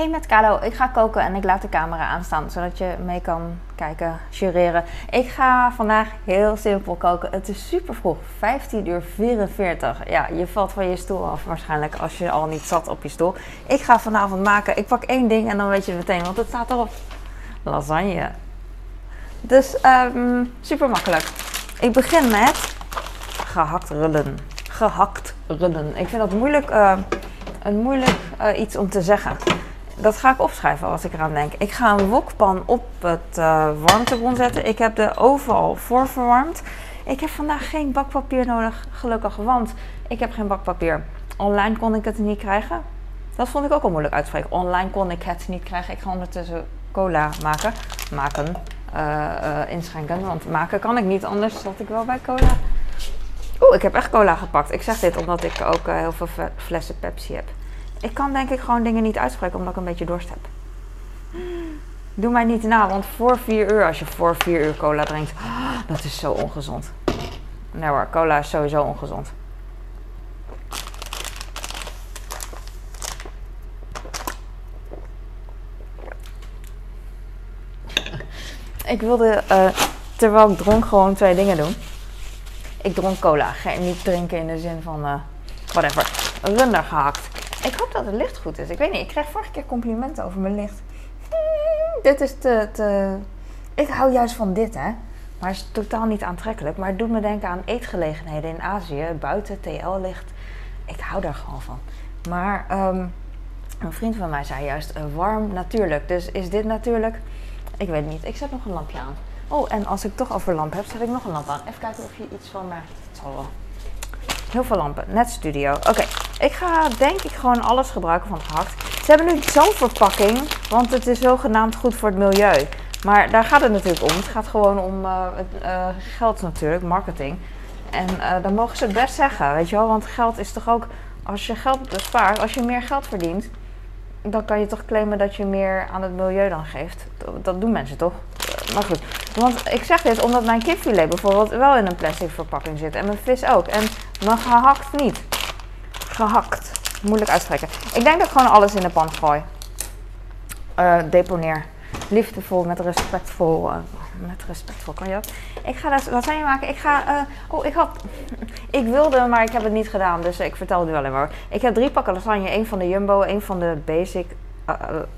Hey met Kalo, ik ga koken en ik laat de camera aanstaan zodat je mee kan kijken, jureren. Ik ga vandaag heel simpel koken. Het is super vroeg, 15 uur 44. Ja, je valt van je stoel af waarschijnlijk als je al niet zat op je stoel. Ik ga vanavond maken. Ik pak één ding en dan weet je meteen, want het staat erop. Lasagne. Dus um, super makkelijk. Ik begin met gehakt rullen. Gehakt rullen. Ik vind dat moeilijk, uh, een moeilijk uh, iets om te zeggen dat ga ik opschrijven als ik eraan denk. Ik ga een wokpan op het uh, warmtebron zetten. Ik heb de oven al voorverwarmd. Ik heb vandaag geen bakpapier nodig, gelukkig, want ik heb geen bakpapier. Online kon ik het niet krijgen. Dat vond ik ook al moeilijk uitspreken. Online kon ik het niet krijgen. Ik ga ondertussen cola maken. Maken. Uh, inschenken. Want maken kan ik niet, anders zat ik wel bij cola. Oeh, ik heb echt cola gepakt. Ik zeg dit omdat ik ook heel veel flessen Pepsi heb. Ik kan denk ik gewoon dingen niet uitspreken omdat ik een beetje dorst heb. Doe mij niet na, want voor 4 uur, als je voor 4 uur cola drinkt, dat is zo ongezond. Nee hoor, cola is sowieso ongezond. Ik wilde, uh, terwijl ik dronk, gewoon twee dingen doen. Ik dronk cola, geen, niet drinken in de zin van, uh, whatever, runder gehakt. Ik hoop dat het licht goed is. Ik weet niet, ik kreeg vorige keer complimenten over mijn licht. Hmm, dit is te. Ik hou juist van dit, hè. Maar het is totaal niet aantrekkelijk. Maar het doet me denken aan eetgelegenheden in Azië. Buiten TL-licht. Ik hou daar gewoon van. Maar um, een vriend van mij zei juist uh, warm natuurlijk. Dus is dit natuurlijk? Ik weet niet. Ik zet nog een lampje aan. Oh, en als ik toch over lamp heb, zet ik nog een lamp aan. Even kijken of je iets van mij... Het zal wel. Heel veel lampen. Net studio. Oké, ik ga denk ik gewoon alles gebruiken van gehakt. Ze hebben nu zo'n verpakking, want het is zogenaamd goed voor het milieu. Maar daar gaat het natuurlijk om. Het gaat gewoon om het, uh, geld natuurlijk, marketing. En uh, dan mogen ze het best zeggen, weet je wel. Want geld is toch ook, als je geld spaart, als je meer geld verdient, dan kan je toch claimen dat je meer aan het milieu dan geeft. Dat doen mensen toch? Maar goed, want ik zeg dit omdat mijn kipfilet bijvoorbeeld wel in een plastic verpakking zit. En mijn vis ook. En mijn gehakt niet. Gehakt. Moeilijk uitspreken. Ik denk dat ik gewoon alles in de pan gooi. Uh, deponeer. Liefdevol, met respectvol. Uh, met respectvol, kan je dat? Ik ga lasagne maken. Ik ga. Uh, oh, ik had. Ik wilde, maar ik heb het niet gedaan. Dus ik vertel het alleen maar. Ik heb drie pakken lasagne. één van de Jumbo, één van de Basic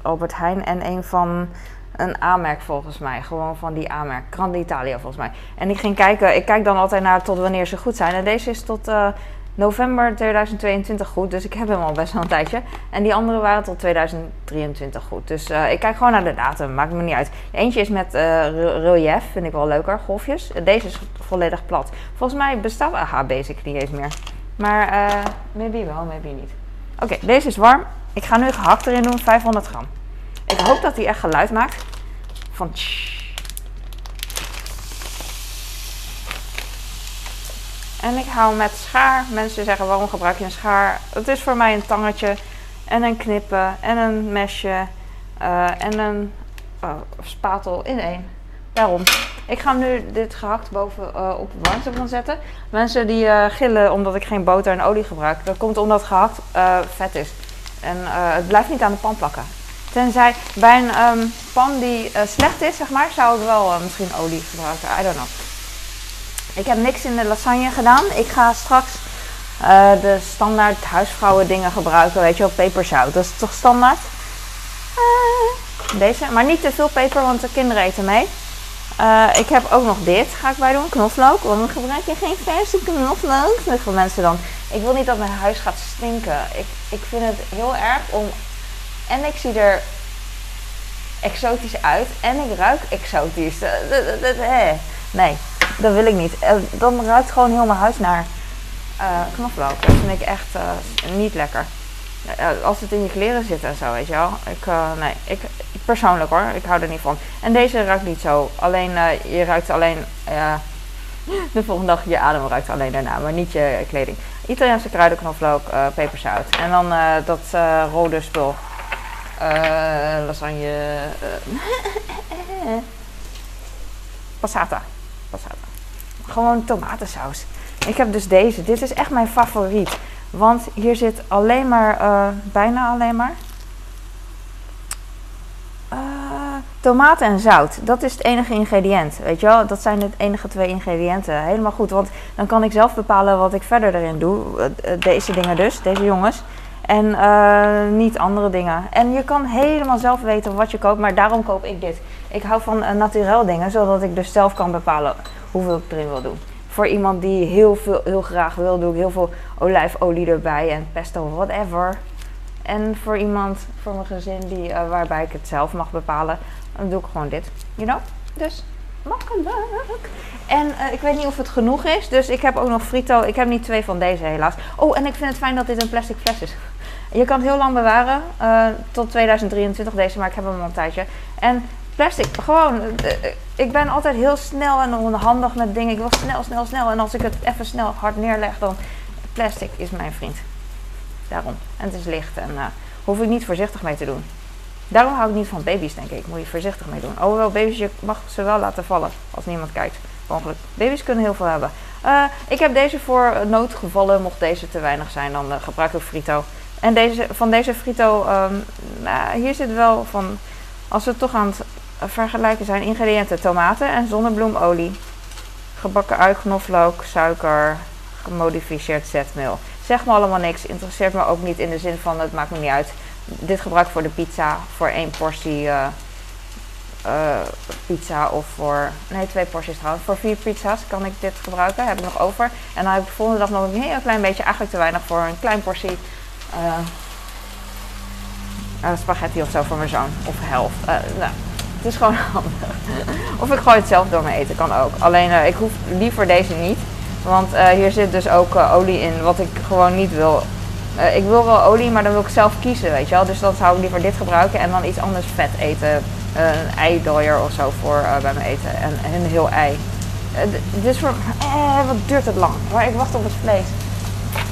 Albert Heijn en één van een A-merk volgens mij. Gewoon van die A-merk. Grande Italia volgens mij. En ik ging kijken. Ik kijk dan altijd naar tot wanneer ze goed zijn. En deze is tot uh, november 2022 goed. Dus ik heb hem al best wel een tijdje. En die andere waren tot 2023 goed. Dus uh, ik kijk gewoon naar de datum. Maakt me niet uit. Eentje is met uh, relief. Vind ik wel leuker. Golfjes. Deze is volledig plat. Volgens mij bestaat AH Basic niet eens meer. Maar maybe wel, maybe niet. Oké, deze is warm. Ik ga nu gehakt erin doen. 500 gram. Ik hoop dat hij echt geluid maakt. Van En ik hou met schaar. Mensen zeggen waarom gebruik je een schaar? Het is voor mij een tangetje en een knippen en een mesje uh, en een uh, spatel in één. Daarom. Ik ga nu dit gehakt boven uh, op warmtebron zetten. Mensen die gillen omdat ik geen boter en olie gebruik. Dat komt omdat gehakt vet is. En het blijft niet aan de pan plakken. Tenzij bij een um, pan die uh, slecht is, zeg maar, zou ik wel uh, misschien olie gebruiken. I don't know. Ik heb niks in de lasagne gedaan. Ik ga straks uh, de standaard huisvrouwen dingen gebruiken. Weet je wel, peperzout. Dat is toch standaard? deze. Maar niet te veel peper, want de kinderen eten mee. ik heb ook nog dit, ga ik bij doen. Knoflook. Waarom gebruik je geen verse knoflook? Zeggen mensen dan. Ik wil niet dat mijn huis gaat stinken. Ik, ik vind het heel erg om en ik zie er exotisch uit. En ik ruik exotisch. Nee, dat wil ik niet. Dan ruikt gewoon heel mijn huis naar knoflook. Dat vind ik echt niet lekker. als het in je kleren zit en zo, weet je wel. Ik, nee, ik, persoonlijk hoor, ik hou er niet van. En deze ruikt niet zo. Alleen, je ruikt alleen, de volgende dag je adem ruikt alleen daarna, maar niet je kleding. Italiaanse kruiden, knoflook, peperzout. En dan dat rode spul. Uh, lasagne. Uh, passata. Passata. Gewoon tomatensaus. Ik heb dus deze. Dit is echt mijn favoriet. Want hier zit alleen maar, uh, bijna alleen maar. Tomaten en zout, dat is het enige ingrediënt. Weet je wel, dat zijn de enige twee ingrediënten. Helemaal goed, want dan kan ik zelf bepalen wat ik verder erin doe. Eh, Deze dingen dus, deze jongens. En eh, niet andere dingen. En je kan helemaal zelf weten wat je koopt, maar daarom koop ik dit. Ik hou van uh, naturel dingen, zodat ik dus zelf kan bepalen hoeveel ik erin wil doen. Voor iemand die heel, veel, heel graag wil, doe ik heel veel olijfolie erbij en pesto, whatever. En voor iemand, voor mijn gezin, die, uh, waarbij ik het zelf mag bepalen, dan doe ik gewoon dit. You know? Dus makkelijk. En ik weet niet of het genoeg is, dus ik heb ook nog frito. Ik heb niet twee van deze helaas. Oh, en ik vind het fijn dat dit een plastic fles is. Je kan het heel lang bewaren, uh, tot 2023 deze, maar ik heb hem al een tijdje. En plastic, gewoon, uh, ik ben altijd heel snel en onhandig met dingen. Ik wil snel, snel, snel. En als ik het even snel hard neerleg, dan plastic is mijn vriend. Daarom. En het is licht en uh, hoef ik niet voorzichtig mee te doen. Daarom hou ik niet van baby's, denk ik. Moet je voorzichtig mee doen. Hoewel baby's, je mag ze wel laten vallen als niemand kijkt. Ongeluk. Baby's kunnen heel veel hebben. Ik heb deze voor noodgevallen, mocht deze te weinig zijn, dan gebruik ik frito. En deze, van deze frito, um, nou, hier zit wel van, als we toch aan het vergelijken zijn, ingrediënten tomaten en zonnebloemolie. Gebakken ui, knoflook, suiker, gemodificeerd zetmeel. Zeg me allemaal niks, interesseert me ook niet in de zin van het maakt me niet uit. Dit gebruik ik voor de pizza, voor één portie uh, uh, pizza of voor, nee twee porties trouwens. Voor vier pizza's kan ik dit gebruiken, heb ik nog over. En dan heb ik de volgende dag nog een heel klein beetje, eigenlijk te weinig voor een klein portie uh, spaghetti of zo voor mijn zoon. Of helft. nou, het is gewoon handig. of ik gooi het zelf door mijn eten, kan ook. Alleen ik hoef liever deze niet. Want hier zit dus ook olie in, wat ik gewoon niet wil. Ik wil wel olie, maar dan wil ik zelf kiezen, weet je wel. Dus dan zou ik liever dit gebruiken en dan iets anders vet eten. een eidooier of zo voor bij mijn eten. En, en een heel ei. dus voor... Eh, wat duurt het lang. Maar ik wacht op het vlees.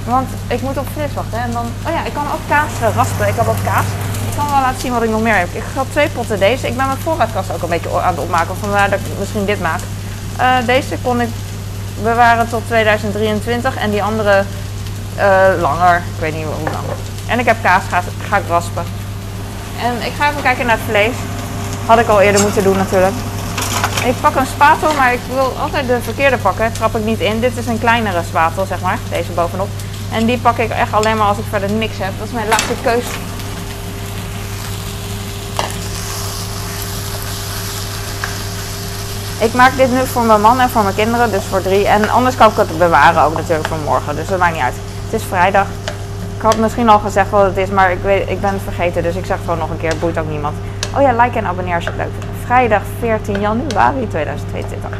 Want ik moet op vlees wachten. En dan... Oh ja, ik kan ook kaas raspen. Ik heb ook kaas. Ik kan wel laten zien wat ik nog meer heb. Ik ga twee potten deze. Ik ben mijn voorraadkast ook een beetje aan het opmaken. Vandaar dat ik misschien dit maak. deze kon ik bewaren tot 2023 en die andere uh, langer. Ik weet niet hoe lang. En ik heb kaas, ga, ga ik raspen. En ik ga even kijken naar het vlees. Had ik al eerder moeten doen natuurlijk. Ik pak een spatel, maar ik wil altijd de verkeerde pakken. Trap ik niet in. Dit is een kleinere spatel, zeg maar. Deze bovenop. En die pak ik echt alleen maar als ik verder niks heb. Dat is mijn laatste keus. Ik maak dit nu voor mijn man en voor mijn kinderen, dus voor drie. En anders kan ik het bewaren ook natuurlijk voor morgen, dus dat maakt niet uit. Het is vrijdag. Ik had misschien al gezegd wat het is, maar ik, weet, ik ben het vergeten, dus ik zeg gewoon nog een keer. Boeit ook niemand. Oh ja, like en abonneer als je het leuk vindt. Vrijdag 14 januari 2022.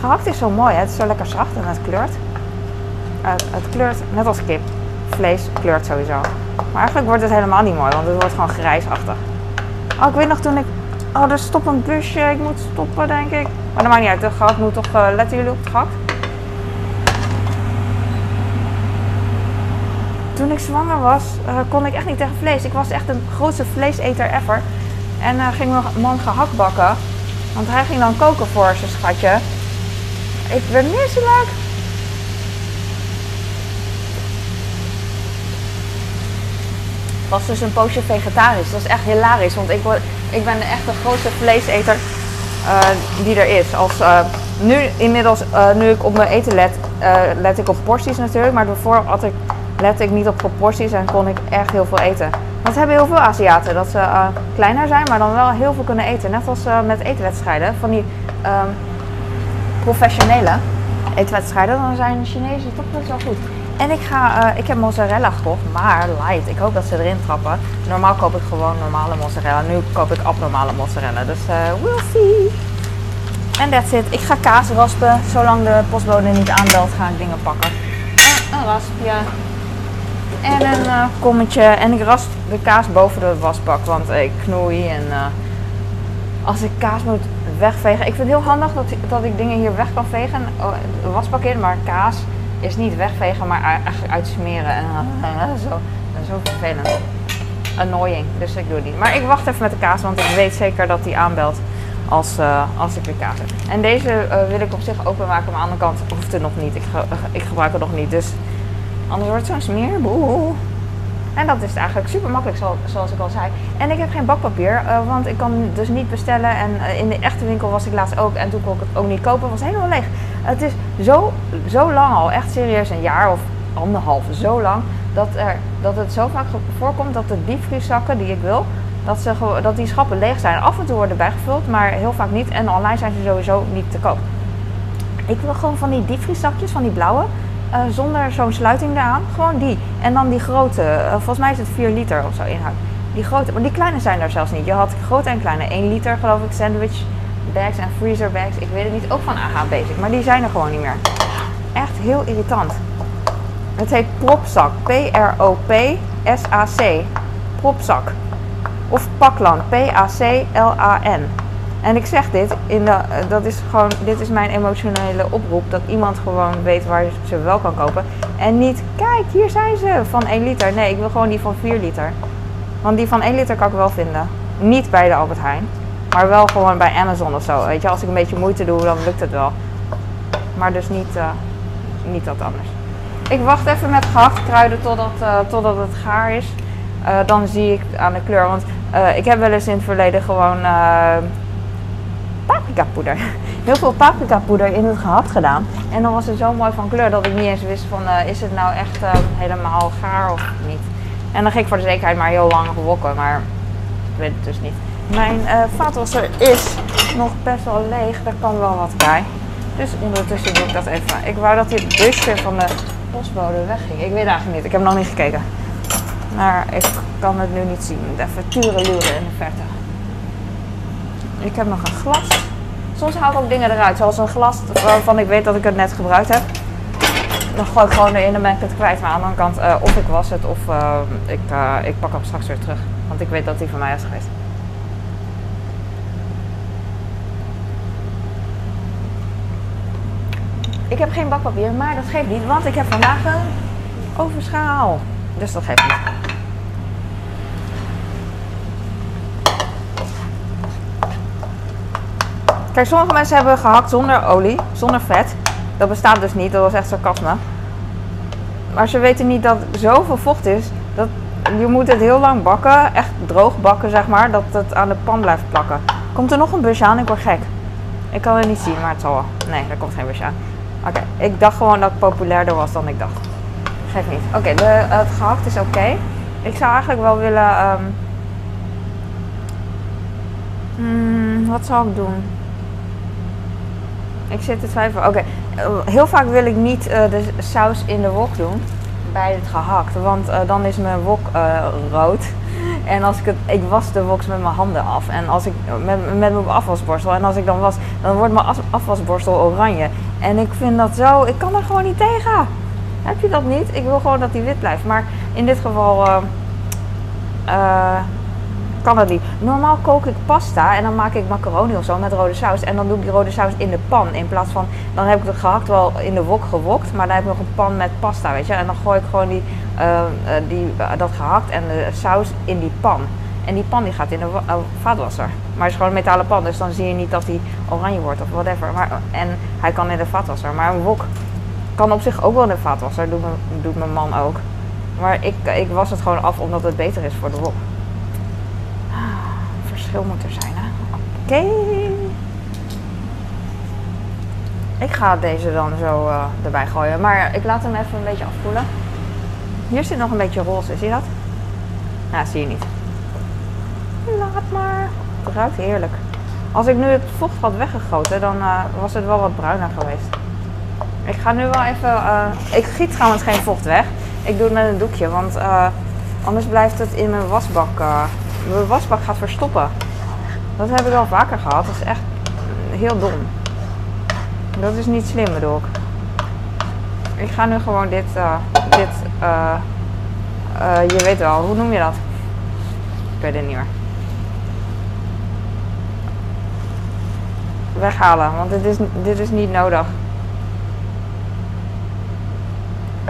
Gehakt is zo mooi, hè? het is zo lekker zacht en het kleurt. Het kleurt net als kip. Vlees kleurt sowieso. Maar eigenlijk wordt het helemaal niet mooi, want het wordt gewoon grijsachtig. Oh, ik weet nog toen ik Oh, er stopt een busje. Ik moet stoppen, denk ik. Maar dat maakt niet uit. De gat moet toch... Uh, letten jullie op het gat? Toen ik zwanger was, uh, kon ik echt niet tegen vlees. Ik was echt de grootste vleeseter ever. En uh, ging mijn man gehakt bakken. Want hij ging dan koken voor zijn schatje. Ik werd misselijk. was dus een poosje vegetarisch. Dat is echt hilarisch, want ik, ik ben echt de grootste vleeseter uh, die er is. Als, uh, nu inmiddels, uh, nu ik op mijn eten let, let ik op porties natuurlijk. Maar daarvoor ik, lette ik niet op proporties en kon ik echt heel veel eten. Ze hebben heel veel Aziaten, dat ze kleiner zijn, maar dan wel heel veel kunnen eten. Net als met eetwedstrijden, van die um, professionele eetwedstrijden, dan zijn Chinezen toch best wel goed. En ik, ga, uh, ik heb mozzarella gekocht, maar light. Ik hoop dat ze erin trappen. Normaal koop ik gewoon normale mozzarella. Nu koop ik abnormale mozzarella. Dus we'll see. En that's it. Ik ga kaas raspen. Zolang de postbode niet aanbelt, ga ik dingen pakken. Een raspje. En een uh, kommetje. En ik rasp de kaas boven de wasbak, want ik knoei. En als ik kaas moet wegvegen. Ik vind het heel handig dat, dat ik dingen hier weg kan vegen. Oh, de wasbak in, maar kaas is niet wegvegen, maar eigenlijk uitsmeren. En uh, zo, zo vervelend. Annoying, dus ik doe het niet. Maar ik wacht even met de kaas, want ik weet zeker dat die aanbelt als, als ik weer kaas heb. En deze wil ik op zich openmaken, maar aan de andere kant hoeft het nog niet. Ik, ik gebruik het nog niet, dus anders wordt het zo'n smeer. Boe. En dat is eigenlijk super makkelijk, zoals ik al zei. En ik heb geen bakpapier, uh, want ik kan dus niet bestellen. En uh, in de echte winkel was ik laatst ook. En toen kon ik het ook niet kopen, was helemaal leeg. Het is zo, zo lang al, echt serieus een jaar of anderhalf, zo lang. Dat, er, dat het zo vaak voorkomt dat de diepvrieszakken die ik wil, dat, ze, dat die schappen leeg zijn. Af en toe worden bijgevuld, maar heel vaak niet. En online zijn ze sowieso niet te koop. Ik wil gewoon van die diepvrieszakjes, van die blauwe. Uh, zonder zo'n sluiting eraan. Gewoon die. En dan die grote. Uh, volgens mij is het 4 liter of zo inhoud. Die grote. Maar die kleine zijn er zelfs niet. Je had grote en kleine. 1 liter geloof ik. Sandwich bags en freezer bags. Ik weet het niet. Ook van AH Basic. Maar die zijn er gewoon niet meer. Echt heel irritant. Het heet propzak. P-R-O-P-S-A-C. Propzak. Of paklan. P-A-C-L-A-N. En ik zeg dit, in de, dat is gewoon, dit is mijn emotionele oproep. Dat iemand gewoon weet waar ze wel kan kopen. En niet, kijk, hier zijn ze van 1 liter. Nee, ik wil gewoon die van 4 liter. Want die van 1 liter kan ik wel vinden. Niet bij de Albert Heijn. Maar wel gewoon bij Amazon of zo. Weet je, als ik een beetje moeite doe, dan lukt het wel. Maar dus niet, uh, niet wat anders. Ik wacht even met gehakt kruiden totdat, uh, totdat het gaar is. Dan zie ik aan de kleur. Want ik heb wel eens in het verleden gewoon paprikapoeder. Heel veel paprikapoeder in het gehakt gedaan. En dan was het zo mooi van kleur dat ik niet eens wist van uh, is het nou echt uh, helemaal gaar of niet. En dan ging ik voor de zekerheid maar heel lang wokken, maar ik weet het dus niet. Mijn uh, vaatwasser is nog best wel leeg, daar kan wel wat bij. Dus ondertussen doe ik dat even. Ik wou dat dit busje van de postbode wegging. Ik weet eigenlijk niet, ik heb nog niet gekeken. Maar ik kan het nu niet zien. Even turen luren in de verte. Ik heb nog een glas. Soms haal ik ook dingen eruit, zoals een glas waarvan ik weet dat ik het net gebruikt heb. Dan gooi ik gewoon erin en ben ik het kwijt. Maar aan de andere kant, uh, of ik was het of uh, ik, uh, ik pak hem straks weer terug. Want ik weet dat die van mij is geweest. Ik heb geen bakpapier, maar dat geeft niet, want ik heb vandaag een overschaal. Dus dat geeft niet. Kijk, sommige mensen hebben gehakt zonder olie, zonder vet. Dat bestaat dus niet, dat was echt sarcasme. Maar ze weten niet dat zoveel vocht is. Dat, je moet het heel lang bakken, echt droog bakken zeg maar, dat het aan de pan blijft plakken. Komt er nog een busje aan? Ik word gek. Ik kan het niet zien, maar het zal wel. Nee, er komt geen busje aan. Oké, ik dacht gewoon dat het populairder was dan ik dacht. Gek niet. Oké, het gehakt is oké. Ik zou eigenlijk wel willen... Um, hmm, wat zou ik doen? Ik zit te twijfelen. Oké, eh, heel vaak wil ik niet uh, de saus in de wok doen bij het gehakt, want uh, dan is mijn wok rood. En als ik het, ik was de woks met mijn handen af en als ik met, met mijn afwasborstel en als ik dan was, dan wordt mijn afwasborstel oranje. En ik vind dat zo, ik kan er gewoon niet tegen. Heb je dat niet? Ik wil gewoon dat die wit blijft. Maar in dit geval kan dat niet. Normaal kook ik pasta en dan maak ik macaroni of zo met rode saus. En dan doe ik die rode saus in de pan. In plaats van, dan heb ik het gehakt wel in de wok gewokt. Maar dan heb ik nog een pan met pasta, weet je. En dan gooi ik gewoon die, uh, die, uh, dat gehakt en de saus in die pan. En die pan die gaat in de uh, vaatwasser. Maar het is gewoon een metalen pan, dus dan zie je niet dat die oranje wordt of whatever. Maar, en hij kan in de vaatwasser. Maar een wok kan op zich ook wel in de vaatwasser, doet, doet mijn man ook. Maar ik, ik was het gewoon af omdat het beter is voor de wok verschil moet er zijn. Oké. Ik ga deze dan zo uh, erbij gooien. Maar ik laat hem even een beetje afkoelen. Hier zit nog een beetje roze. Zie je dat? Nou, zie je niet. Laat maar. Het ruikt heerlijk. Als ik nu het vocht had weggegoten, dan uh, was het wel wat bruiner geweest. Ik ga nu wel even... Uh, ik giet trouwens geen vocht weg. Ik doe het met een doekje, want anders blijft het in mijn wasbak mijn wasbak gaat verstoppen. Dat heb ik al vaker gehad. Dat is echt heel dom. Dat is niet slim bedoel ik. Ik ga nu gewoon dit, uh, dit, uh, je weet wel, hoe noem je dat? Ik weet het niet meer. Weghalen, want dit is, dit is niet nodig.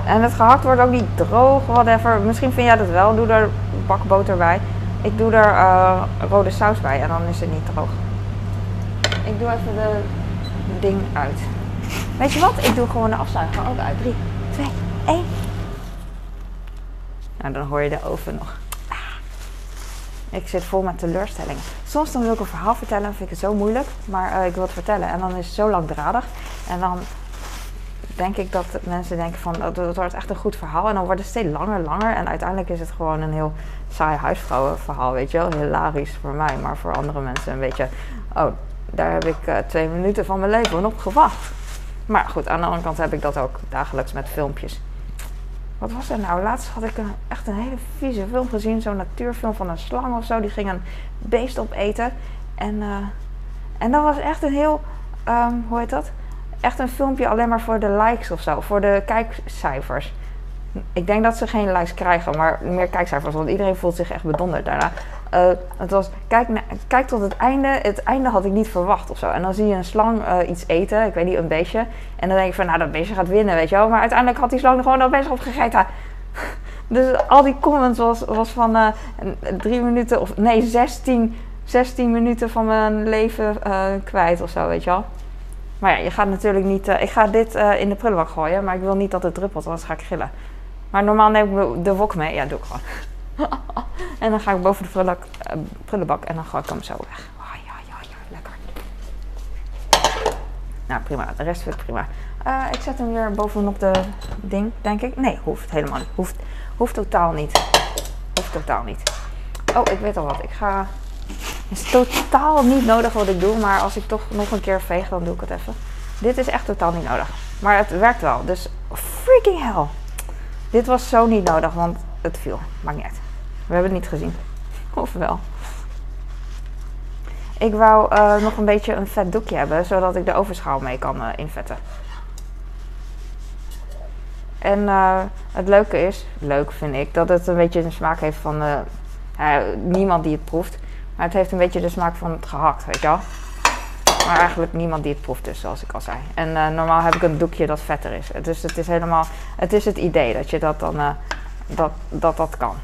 En het gehakt wordt ook niet droog, whatever. Misschien vind jij dat wel. Doe er bakboter bij. Ik doe er uh, rode saus bij en dan is het niet droog. Ik doe even de ding uit. Weet je wat? Ik doe gewoon de afzuiger ook uit. 3, 2, 1. En dan hoor je de oven nog. Ah. Ik zit vol met teleurstellingen. Soms dan wil ik een verhaal vertellen, vind ik het zo moeilijk. Maar eh, ik wil het vertellen en dan is het zo langdradig. En dan denk ik dat mensen denken van, oh, dat wordt echt een goed verhaal. En dan wordt het steeds langer, langer. En uiteindelijk is het gewoon een heel saai huisvrouwenverhaal, weet je wel. Hilarisch voor mij, maar voor andere mensen een beetje... Oh, daar heb ik uh, twee minuten van mijn leven op gewacht. Maar goed, aan de andere kant heb ik dat ook dagelijks met filmpjes. Wat was er nou? Laatst had ik een, echt een hele vieze film gezien. Zo'n natuurfilm van een slang of zo. Die ging een beest opeten. En, uh, en dat was echt een heel... Um, hoe heet dat? Echt een filmpje alleen maar voor de likes of zo. Voor de kijkcijfers. Ik denk dat ze geen likes krijgen, maar meer kijkcijfers. Want iedereen voelt zich echt bedonderd daarna. Uh, het was, kijk, kijk tot het einde. Het einde had ik niet verwacht of zo. En dan zie je een slang uh, iets eten, ik weet niet, een beestje. En dan denk ik van, nou, dat beestje gaat winnen, weet je wel. Maar uiteindelijk had die slang gewoon dat beestje opgegeten. dus al die comments was, was van uh, drie minuten, of nee, 16, 16 minuten van mijn leven kwijt of zo, weet je wel. Maar ja, je gaat natuurlijk niet... ik ga dit in de prullenbak gooien, maar ik wil niet dat het druppelt, anders ga ik gillen. Maar normaal neem ik de wok mee. Ja, doe ik gewoon. en dan ga ik boven de prullenbak, uh, prullenbak en dan ga ik hem zo weg. Oh, ja, ja, ja, lekker. Nou, prima. De rest ik prima. Ik zet hem weer bovenop de ding, denk ik. Nee, hoeft helemaal niet. Hoeft, hoeft totaal niet. Hoeft totaal niet. Oh, ik weet al wat. Ik ga... Het is totaal niet nodig wat ik doe, maar als ik toch nog een keer veeg, dan doe ik het even. Dit is echt totaal niet nodig. Maar het werkt wel, dus freaking hell. Dit was zo niet nodig, want het viel. Maakt niet uit. We hebben het niet gezien. Of wel. Ik wou uh, nog een beetje een vet doekje hebben, zodat ik de ovenschaal mee kan uh, invetten. En uh, het leuke is, leuk vind ik, dat het een beetje de smaak heeft van niemand die het proeft. Maar het heeft een beetje de smaak van het gehakt, weet je wel. Maar eigenlijk niemand die het proeft dus, zoals ik al zei. En uh, normaal heb ik een doekje dat vetter is. Dus het is helemaal, het is het idee dat je dat dan, uh, dat, dat dat kan.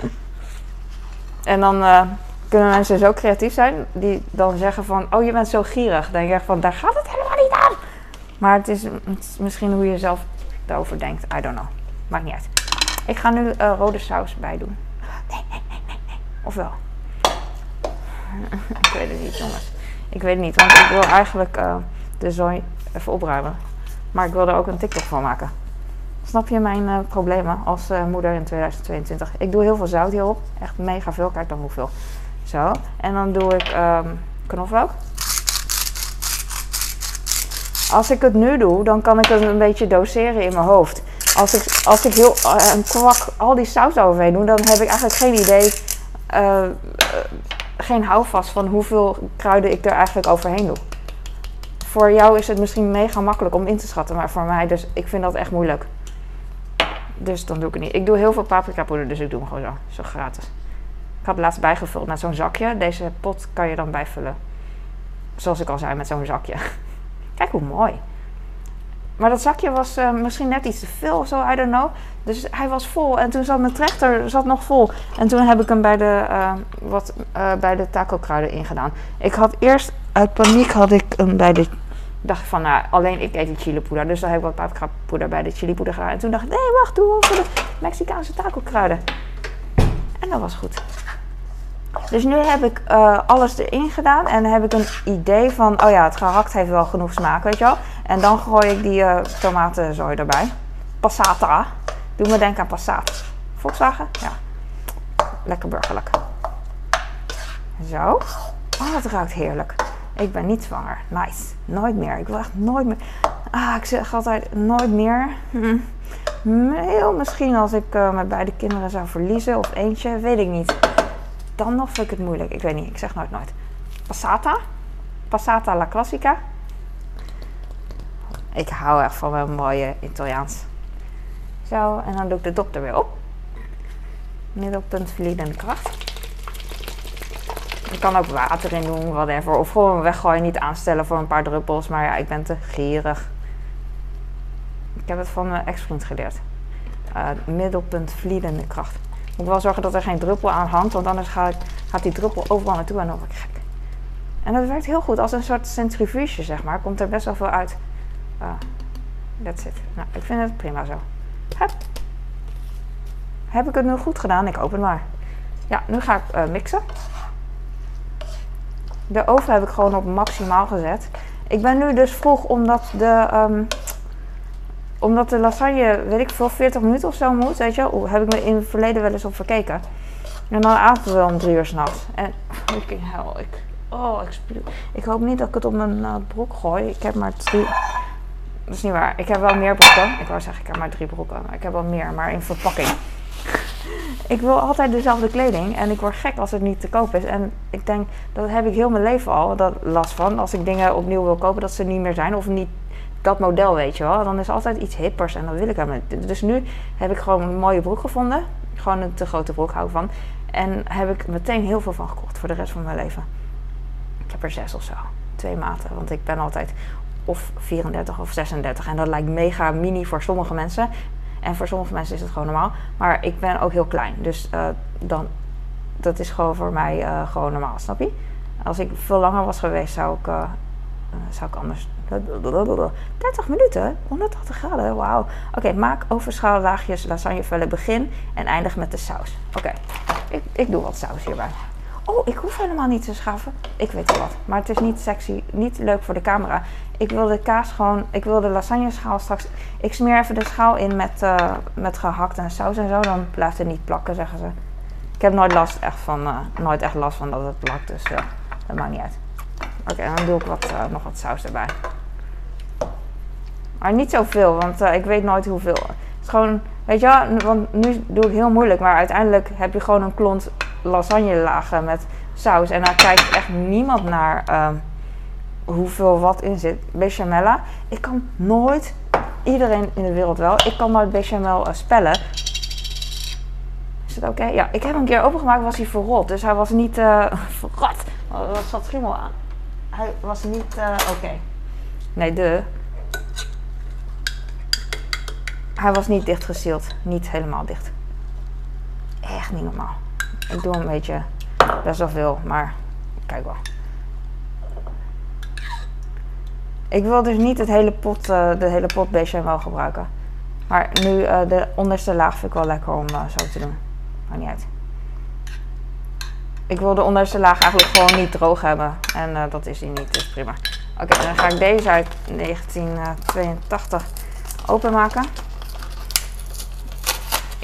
en dan uh, kunnen mensen zo creatief zijn, die dan zeggen van, oh je bent zo gierig. Dan denk je van, daar gaat het helemaal niet aan. Maar het is, misschien hoe je zelf daarover denkt. I don't know. Maakt niet uit. Ik ga nu rode saus bij doen. Nee, nee, nee, nee, nee. Of wel? ik weet het niet, jongens. Ik weet het niet, want ik wil eigenlijk uh, de zooi even opruimen. Maar ik wil er ook een TikTok van maken. Snap je mijn uh, problemen als uh, moeder in 2022? Ik doe heel veel zout hierop. Echt mega veel. Kijk dan hoeveel. Zo. En dan doe ik um, knoflook. Als ik het nu doe, dan kan ik het een beetje doseren in mijn hoofd. Als ik, als ik heel een kwak al die saus overheen doe, dan heb ik eigenlijk geen idee geen houvast van hoeveel kruiden ik er eigenlijk overheen doe. Voor jou is het misschien mega makkelijk om in te schatten, maar voor mij dus, ik vind dat echt moeilijk. Dus dan doe ik het niet. Ik doe heel veel paprika poeder, dus ik doe hem gewoon zo. Zo gratis. Ik had laatst bijgevuld met zo'n zakje. Deze pot kan je dan bijvullen. Zoals ik al zei, met zo'n zakje. Kijk hoe mooi. Maar dat zakje was uh, misschien net iets te veel of zo, I don't know. Dus hij was vol. En toen zat mijn trechter zat nog vol. En toen heb ik hem bij de, uh, wat, uh, bij de taco kruiden ingedaan. Ik had eerst, uit paniek had ik hem bij de... dacht van, nou, alleen ik eet chili poeder. Dus dan heb ik wat paprika poeder bij de chili poeder gedaan. En toen dacht ik, nee, wacht, doe voor de Mexicaanse taco kruiden. En dat was goed. Dus nu heb ik uh, alles erin gedaan en heb ik een idee van, oh ja, het gehakt heeft wel genoeg smaak, weet je wel. En dan gooi ik die uh, tomatenzooi erbij. Passata. Doe me denken aan Passat. Volkswagen? Ja. Lekker burgerlijk. Zo. Oh, het ruikt heerlijk. Ik ben niet zwanger. Nice. Nooit meer. Ik wil echt nooit meer. Ah, ik zeg altijd nooit meer. Hm. Heel misschien als ik uh, mijn beide kinderen zou verliezen of eentje, weet ik niet dan nog vind ik het moeilijk. Ik weet niet, ik zeg nooit nooit. Passata. Passata la classica. Ik hou echt van mijn mooie Italiaans. Zo, en dan doe ik de dop er weer op. Middelpunt verliedende kracht. Ik kan ook water in doen, whatever. Of gewoon weggooien, niet aanstellen voor een paar druppels. Maar ja, ik ben te gierig. Ik heb het van mijn ex-vriend geleerd. Uh, middelpunt vliedende kracht moet wel zorgen dat er geen druppel aan hangt, want anders gaat, gaat die druppel overal naartoe en dan word ik gek. En dat werkt heel goed als een soort centrifuge, zeg maar. Komt er best wel veel uit. Uh, that's it. Nou, ik vind het prima zo. Hup. Heb ik het nu goed gedaan? Ik het maar. Ja, nu ga ik uh, mixen. De oven heb ik gewoon op maximaal gezet. Ik ben nu dus vroeg omdat de, um, omdat de lasagne, weet ik veel, 40 minuten of zo moet. Weet je, heb ik me in het verleden wel eens op verkeken. En dan aten we wel om drie uur s'nachts. En fucking hell, ik, oh, ik, ik hoop niet dat ik het op mijn uh, broek gooi. Ik heb maar drie, dat is niet waar. Ik heb wel meer broeken. Ik wou zeggen, ik heb maar drie broeken. Ik heb wel meer, maar in verpakking. ik wil altijd dezelfde kleding. En ik word gek als het niet te koop is. En ik denk, dat heb ik heel mijn leven al dat last van. Als ik dingen opnieuw wil kopen, dat ze niet meer zijn. Of niet dat model, weet je wel. Dan is altijd iets hippers en dat wil ik helemaal. Dus nu heb ik gewoon een mooie broek gevonden. Gewoon een te grote broek hou ik van. En heb ik meteen heel veel van gekocht voor de rest van mijn leven. Ik heb er zes of zo. Twee maten. Want ik ben altijd of 34 of 36. En dat lijkt mega mini voor sommige mensen. En voor sommige mensen is het gewoon normaal. Maar ik ben ook heel klein. Dus uh, dan, dat is gewoon voor mij uh, gewoon normaal, snap je? Als ik veel langer was geweest, zou ik, uh, zou ik anders. 30 minuten, 180 graden, wauw. Oké, maak overschaal laagjes lasagnevellen begin en eindig met de saus. Oké, ik, ik doe wat saus hierbij. Oh, ik hoef helemaal niet te schaven. Ik weet wel wat. Maar het is niet sexy, niet leuk voor de camera. Ik wil de kaas gewoon, ik wil de lasagne schaal straks. Ik smeer even de schaal in met, uh, met gehakt en saus en zo. Dan blijft het niet plakken, zeggen ze. Ik heb nooit last echt van, uh, nooit echt last van dat het plakt. Dus uh, dat maakt niet uit. Oké, dan doe ik wat, nog wat saus erbij. Maar niet zoveel, want ik weet nooit hoeveel. Het is gewoon, weet je wel, want nu doe ik heel moeilijk. Maar uiteindelijk heb je gewoon een klont lasagne lagen met saus. En daar kijkt echt niemand naar uh, hoeveel wat in zit. Bechamella. Ik kan nooit, iedereen in de wereld wel, ik kan nooit bechamel uh, spellen. Is het oké? Ja, ik heb een keer opengemaakt, was hij verrot. Dus hij was niet uh, verrot. Er zat schimmel aan. Hij was niet uh, oké. Nee, de. Hij was niet dichtgesield. Niet helemaal dicht. Echt niet normaal. Ik doe een beetje best wel veel, maar kijk wel. Ik wil dus niet het hele pot, uh, de hele pot bechamel gebruiken. Maar nu uh, de onderste laag vind ik wel lekker om zo te doen. Maakt niet uit. Ik wil de onderste laag eigenlijk gewoon niet droog hebben. En dat is die niet, dus prima. Oké, dan ga ik deze uit 1982 openmaken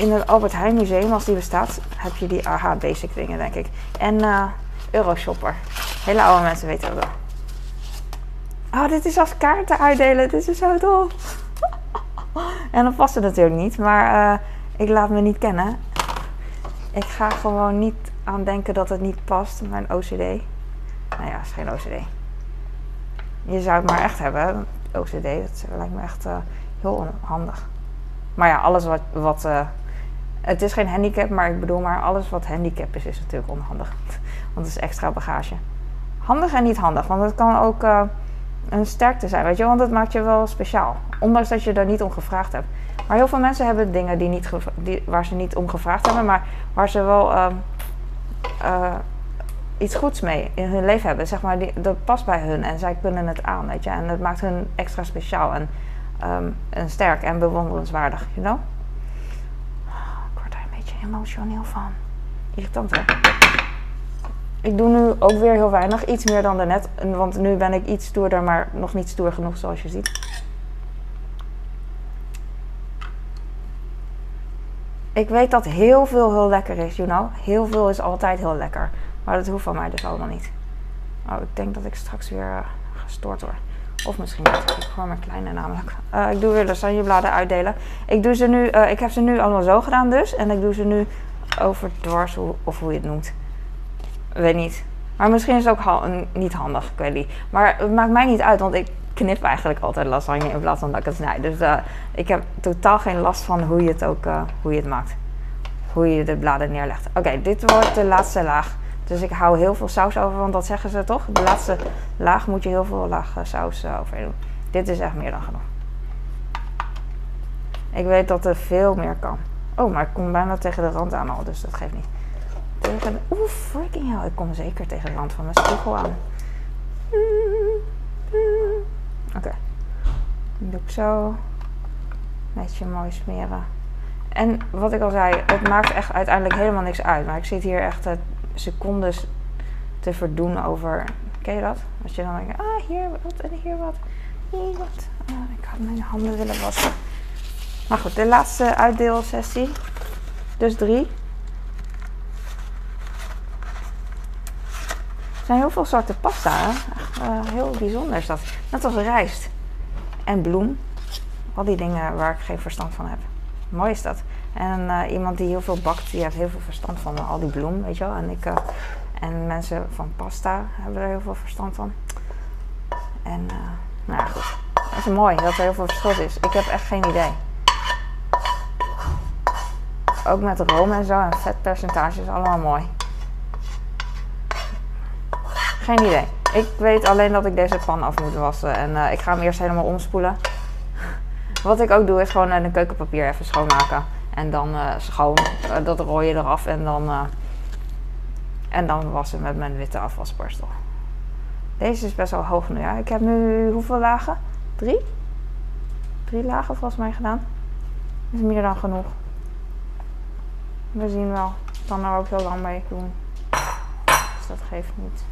in het Albert Heijn Museum, als die bestaat, heb je die AH Basic dingen, denk ik. En uh, Euroshopper. Hele oude mensen weten dat wel. Oh, dit is als kaarten uitdelen. Dit is zo tof. en dat past het natuurlijk niet, maar ik laat me niet kennen. Ik ga gewoon niet aan denken dat het niet past, mijn OCD. Nou ja, is geen OCD. Je zou het maar echt hebben, OCD. Dat lijkt me echt uh, heel onhandig. Maar ja, alles wat, wat uh, het is geen handicap, maar ik bedoel maar alles wat handicap is, is natuurlijk onhandig. Want het is extra bagage. Handig en niet handig, want het kan ook uh, een sterkte zijn, weet je, want het maakt je wel speciaal. Ondanks dat je daar niet om gevraagd hebt. Maar heel veel mensen hebben dingen die niet die, waar ze niet om gevraagd hebben, maar waar ze wel uh, iets goeds mee in hun leven hebben. Zeg maar, die, dat past bij hun en zij kunnen het aan, weet je. En dat maakt hun extra speciaal en, um, en sterk en bewonderenswaardig, you know? emotioneel van. Irritant hè? Ik doe nu ook weer heel weinig, iets meer dan daarnet. Want nu ben ik iets stoerder, maar nog niet stoer genoeg zoals je ziet. Ik weet dat heel veel heel lekker is, you know. Heel veel is altijd heel lekker. Maar dat hoeft van mij dus allemaal niet. Oh, ik denk dat ik straks weer uh, gestoord word. Of misschien niet. Ik hoor mijn kleine namelijk. Uh, ik doe weer lasagnebladen uitdelen. Ik, doe ze nu, uh, ik heb ze nu allemaal zo gedaan dus. En ik doe ze nu over dwars, of hoe je het noemt. Weet niet. Maar misschien is het ook ha niet handig, ik. Maar het maakt mij niet uit, want ik knip eigenlijk altijd lasagne in plaats van dat ik het snijd. Dus uh, ik heb totaal geen last van hoe je het ook hoe je het maakt. Hoe je de bladen neerlegt. Oké, dit wordt de laatste laag. Dus ik hou heel veel saus over, want dat zeggen ze toch? De laatste laag moet je heel veel laag eh, saus overheen doen. Dit is echt meer dan genoeg. Ik weet dat er veel meer kan. Oh, maar ik kom bijna tegen de rand aan al, dus dat geeft niet. Tegen oeh, freaking hell. Ik kom zeker tegen de rand van mijn spiegel aan. Oké. Doe ik zo. Netje mooi smeren. En wat ik al zei, het maakt echt uiteindelijk helemaal niks uit. Maar ik zit hier echt uh, secondes te verdoen over. Ken je dat? Als je dan denkt, ah, hier wat en hier wat. Hier wat. Ah, ik had mijn handen willen wassen. Maar goed, de laatste uitdeelsessie. Dus drie. Zijn heel veel soorten pasta. Uh, heel bijzonder is dat. Net als rijst. En bloem. Al die dingen waar ik geen verstand van heb. Mooi is dat. En uh, iemand die heel veel bakt, die heeft heel veel verstand van al die bloem, weet je wel. En, ik, uh, en mensen van pasta hebben er heel veel verstand van. En nou ja, goed. Het is mooi dat er heel veel verschil is. Ik heb echt geen idee. Ook met room en zo en vetpercentages, allemaal mooi. Geen idee. Ik weet alleen dat ik deze pan af moet wassen. En ik ga hem eerst helemaal omspoelen. Wat ik ook doe is gewoon een keukenpapier even schoonmaken. En dan uh, schoon, dat rooi je eraf en dan, en dan wassen met mijn witte afwasborstel. Deze is best wel hoog nu. Ja. Ik heb nu hoeveel lagen? Drie? Drie lagen volgens mij gedaan. Dat is meer dan genoeg. We zien wel. Ik kan er ook heel lang mee doen. Dus dat geeft niet.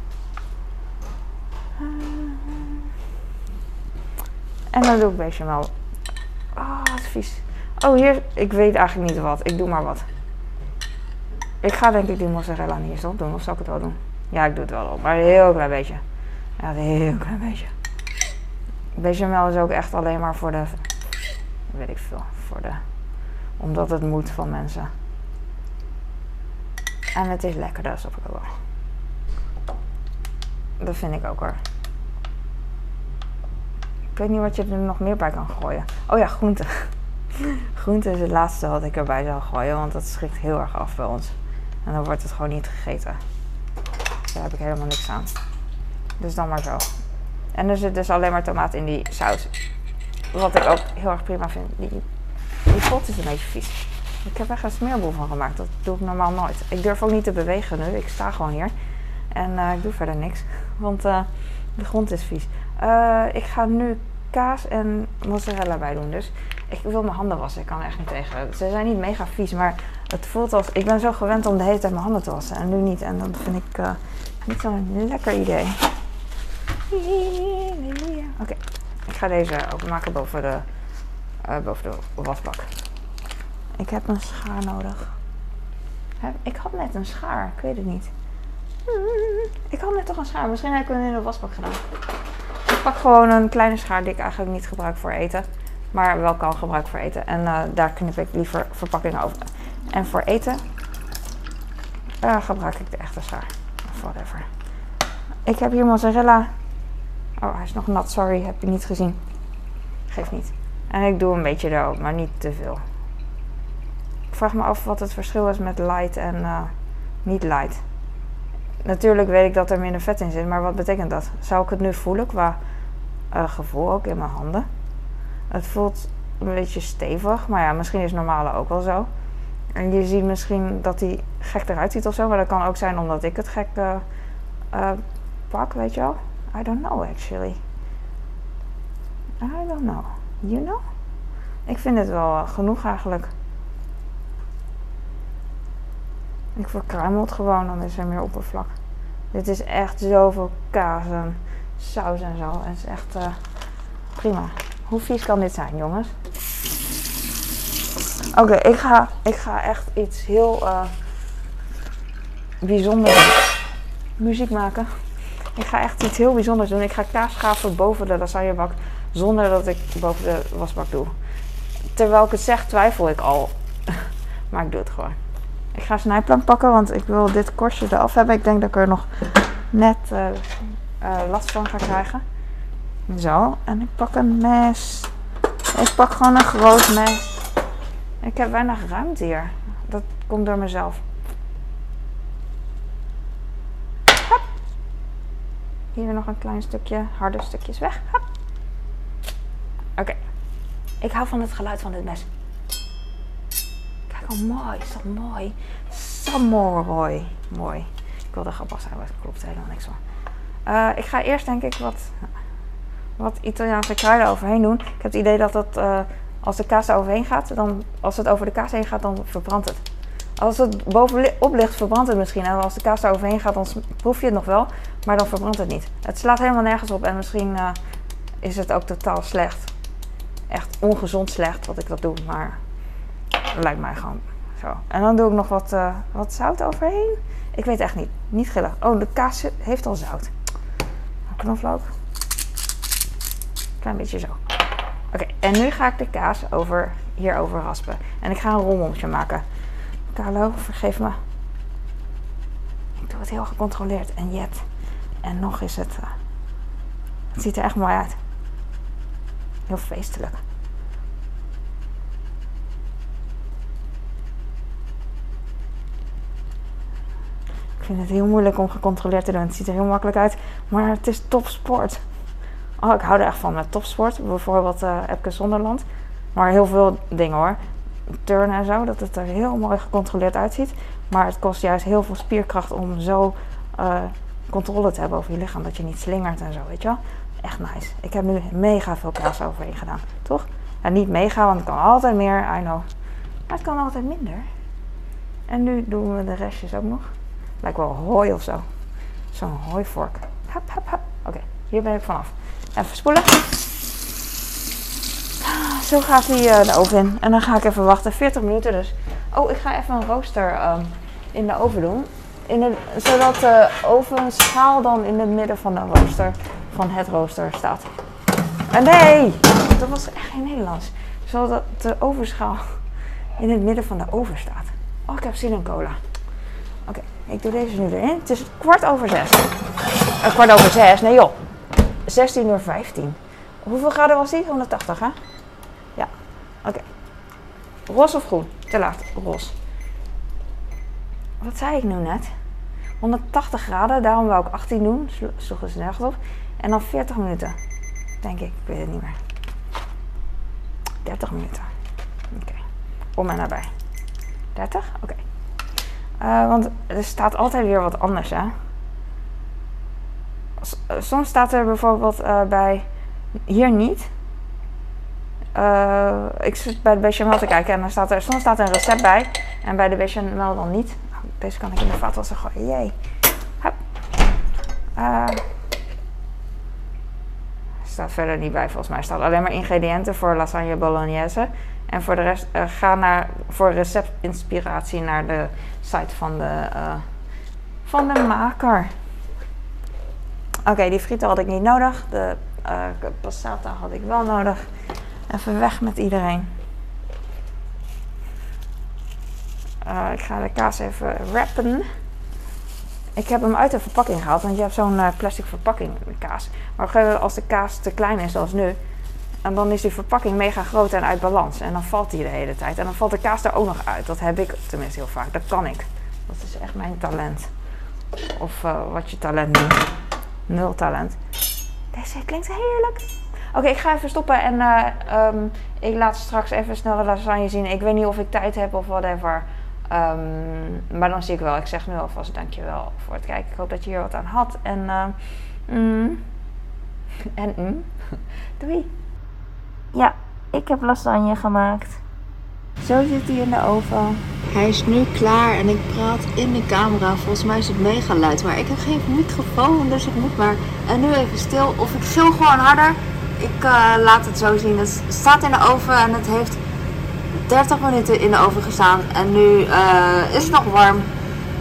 En dan doe ik bechamel. Ah, oh, wat vies. Oh, hier, ik weet eigenlijk niet wat. Ik doe maar wat. Ik ga denk ik die mozzarella niet eens doen. Of zal ik het wel doen? Ja, ik doe het wel op. Maar een heel klein beetje. Ja, een heel klein beetje. Bechamel is ook echt alleen maar voor de... Weet ik veel. Voor de... Omdat het moet van mensen. En het is lekker, dat snap ik ook wel. Dat vind ik ook hoor. Ik weet niet wat je er nog meer bij kan gooien. Oh ja, groenten. Groente is het laatste wat ik erbij zou gooien, want dat schrikt heel erg af bij ons. En dan wordt het gewoon niet gegeten. Daar heb ik helemaal niks aan. Dus dan maar zo. En er zit dus alleen maar tomaat in die saus. Wat ik ook heel erg prima vind. Die, pot is een beetje vies. Ik heb echt een smeerboel van gemaakt. Dat doe ik normaal nooit. Ik durf ook niet te bewegen nu. Ik sta gewoon hier. En uh, ik doe verder niks. Want uh, de grond is vies. Uh, ik ga nu kaas en mozzarella bij doen. Dus ik wil mijn handen wassen. Ik kan er echt niet tegen. Ze zijn niet mega vies, maar het voelt als... Ik ben zo gewend om de hele tijd mijn handen te wassen. En nu niet. En dat vind ik niet zo'n lekker idee. Oké. Ik ga deze openmaken boven de, boven de wasbak. Ik heb een schaar nodig. Ik had net een schaar. Ik weet het niet. Ik had net toch een schaar. Misschien heb ik hem in de wasbak gedaan. Ik pak gewoon een kleine schaar die ik eigenlijk niet gebruik voor eten. Maar wel kan gebruiken voor eten. En uh, daar knip ik liever verpakkingen over. En voor eten uh, gebruik ik de echte schaar. Of whatever. Ik heb hier mozzarella. Oh, hij is nog nat. Sorry, heb je niet gezien. Geeft niet. En ik doe een beetje erop, maar niet te veel. Ik vraag me af wat het verschil is met light en uh, niet light. Natuurlijk weet ik dat er minder vet in zit, maar wat betekent dat? Zou ik het nu voelen qua uh, gevoel ook in mijn handen? Het voelt een beetje stevig, maar ja, misschien is normale ook wel zo. En je ziet misschien dat hij gek eruit ziet of zo, maar dat kan ook zijn omdat ik het gek uh, uh, pak, weet je wel. I don't know actually. I don't know. You know? Ik vind het wel genoeg eigenlijk. Ik verkruimel het gewoon, dan is er meer oppervlak. Dit is echt zoveel kaas en saus en zo. Het is echt uh, prima. Hoe vies kan dit zijn, jongens? Oké, ik, ga, ik ga echt iets heel uh, bijzonders muziek maken. Ik ga echt iets heel bijzonders doen. Ik ga kaas schaven boven de lasagnebak zonder dat ik boven de wasbak doe. Terwijl ik het zeg, twijfel ik al. maar ik doe het gewoon. Ik ga snijplank pakken, want ik wil dit korstje eraf hebben. Ik denk dat ik er nog net uh, uh, last van ga krijgen. Zo, en ik pak een mes. Ik pak gewoon een groot mes. Ik heb weinig ruimte hier. Dat komt door mezelf. Hop. Hier nog een klein stukje, harde stukjes weg. Oké. Ik hou van het geluid van dit mes. Oh mooi. Is mooi? Samurai. Mooi. Ik wilde grappig zijn, maar het klopt helemaal niks van. Uh, ik ga eerst denk ik wat wat Italiaanse kruiden overheen doen. Ik heb het idee dat dat uh, Als de kaas er overheen gaat, dan, als het over de kaas heen gaat, dan verbrandt het. Als het bovenop ligt, verbrandt het misschien. En als de kaas er overheen gaat, dan proef je het nog wel. Maar dan verbrandt het niet. Het slaat helemaal nergens op. En misschien uh, is het ook totaal slecht. Echt ongezond slecht wat ik dat doe. Maar lijkt mij gewoon zo. En dan doe ik nog wat, uh, wat zout overheen. Ik weet echt niet. Niet gillig. Oh, de kaas heeft al zout. Knoflook. Klein beetje zo. Oké, en nu ga ik de kaas over, hierover raspen. En ik ga een rommeltje maken. Carlo, vergeef me. Ik doe het heel gecontroleerd. En jet. En nog is het... Uh, het ziet er echt mooi uit. Heel feestelijk. Vind het heel moeilijk om gecontroleerd te doen. Het ziet er heel makkelijk uit. Maar het is topsport. Oh, ik hou er echt van met topsport. Bijvoorbeeld uh, Epke Zonderland. Maar heel veel dingen hoor. Turnen en zo. Dat het er heel mooi gecontroleerd uitziet. Maar het kost juist heel veel spierkracht om zo uh, controle te hebben over je lichaam. Dat je niet slingert en zo, weet je wel. Echt nice. Ik heb nu mega veel kaas overheen gedaan. Toch? Ja, niet mega, want het kan altijd meer. I know. Maar het kan altijd minder. En nu doen we de restjes ook nog. Lijkt wel hooi of zo. Zo'n hooivork. Hap, hap, hap. Oké, hier ben ik vanaf. Even spoelen. Zo gaat hij uh, de oven in. En dan ga ik even wachten. 40 minuten dus. Oh, ik ga even een rooster um, in de oven doen. In de, zodat de ovenschaal dan in het midden van de rooster, van het rooster staat. En nee, dat was echt geen Nederlands. Zodat de ovenschaal in het midden van de oven staat. Oh, ik heb zin in cola. Ik doe deze nu erin. Het is kwart over zes. Uh, kwart over zes, nee joh. 16 uur 15. Hoeveel graden was die? 180, hè? Ja, oké. Ros of groen? Te laat, ros. Wat zei ik nu net? 180 graden, daarom wou ik 18 doen. Sloeg dus nergens op. En dan 40 minuten. Denk ik, ik weet het niet meer. 30 minuten. Oké. Okay. Om en nabij. 30? Oké. Uh, want er staat altijd weer wat anders, hè? soms staat er bijvoorbeeld uh, bij hier niet. Uh, ik zit bij de bechamel te kijken en dan staat er, soms staat er een recept bij. En bij de bechamel dan niet. Deze kan ik in de vaatwasser gooien. Jee. Hup. Staat verder niet bij volgens mij. Er staat alleen maar ingrediënten voor lasagne bolognese. En voor de rest, uh, ga naar, voor receptinspiratie naar de site van de, uh, van de maker. Oké, die frieten had ik niet nodig. De uh, passata had ik wel nodig. Even weg met iedereen. Ik ga de kaas even wrappen. Ik heb hem uit de verpakking gehaald, want je hebt zo'n plastic verpakking met kaas. Maar als de kaas te klein is, zoals nu, en dan is die verpakking mega groot en uit balans. En dan valt die de hele tijd. En dan valt de kaas er ook nog uit. Dat heb ik tenminste heel vaak. Dat kan ik. Dat is echt mijn talent. Of uh, wat je talent noemt. Nul talent. Deze klinkt heerlijk. Oké, ik ga even stoppen en uh, um, ik laat straks even snel de lasagne zien. Ik weet niet of ik tijd heb of whatever. Um, maar dan zie ik wel. Ik zeg nu alvast dankjewel voor het kijken. Ik hoop dat je hier wat aan had. En, uh, mm, en mm. doei. Ja, ik heb lasagne gemaakt. Zo zit hij in de oven. Hij is nu klaar en ik praat in de camera. Volgens mij is het mega luid, maar ik heb geen microfoon, dus ik moet maar. En nu even stil. Of ik gil gewoon harder. Ik uh, laat het zo zien. Het staat in de oven en het heeft 30 minuten in de oven gestaan. En nu uh, is het nog warm.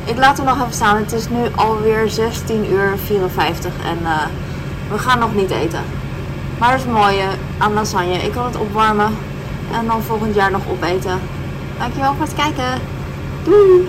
Ik laat hem nog even staan. Het is nu alweer 16 uur 54 en uh, we gaan nog niet eten. Maar dat is mooie aan lasagne. Ik kan het opwarmen en dan volgend jaar nog opeten. Dankjewel voor het kijken. Doei!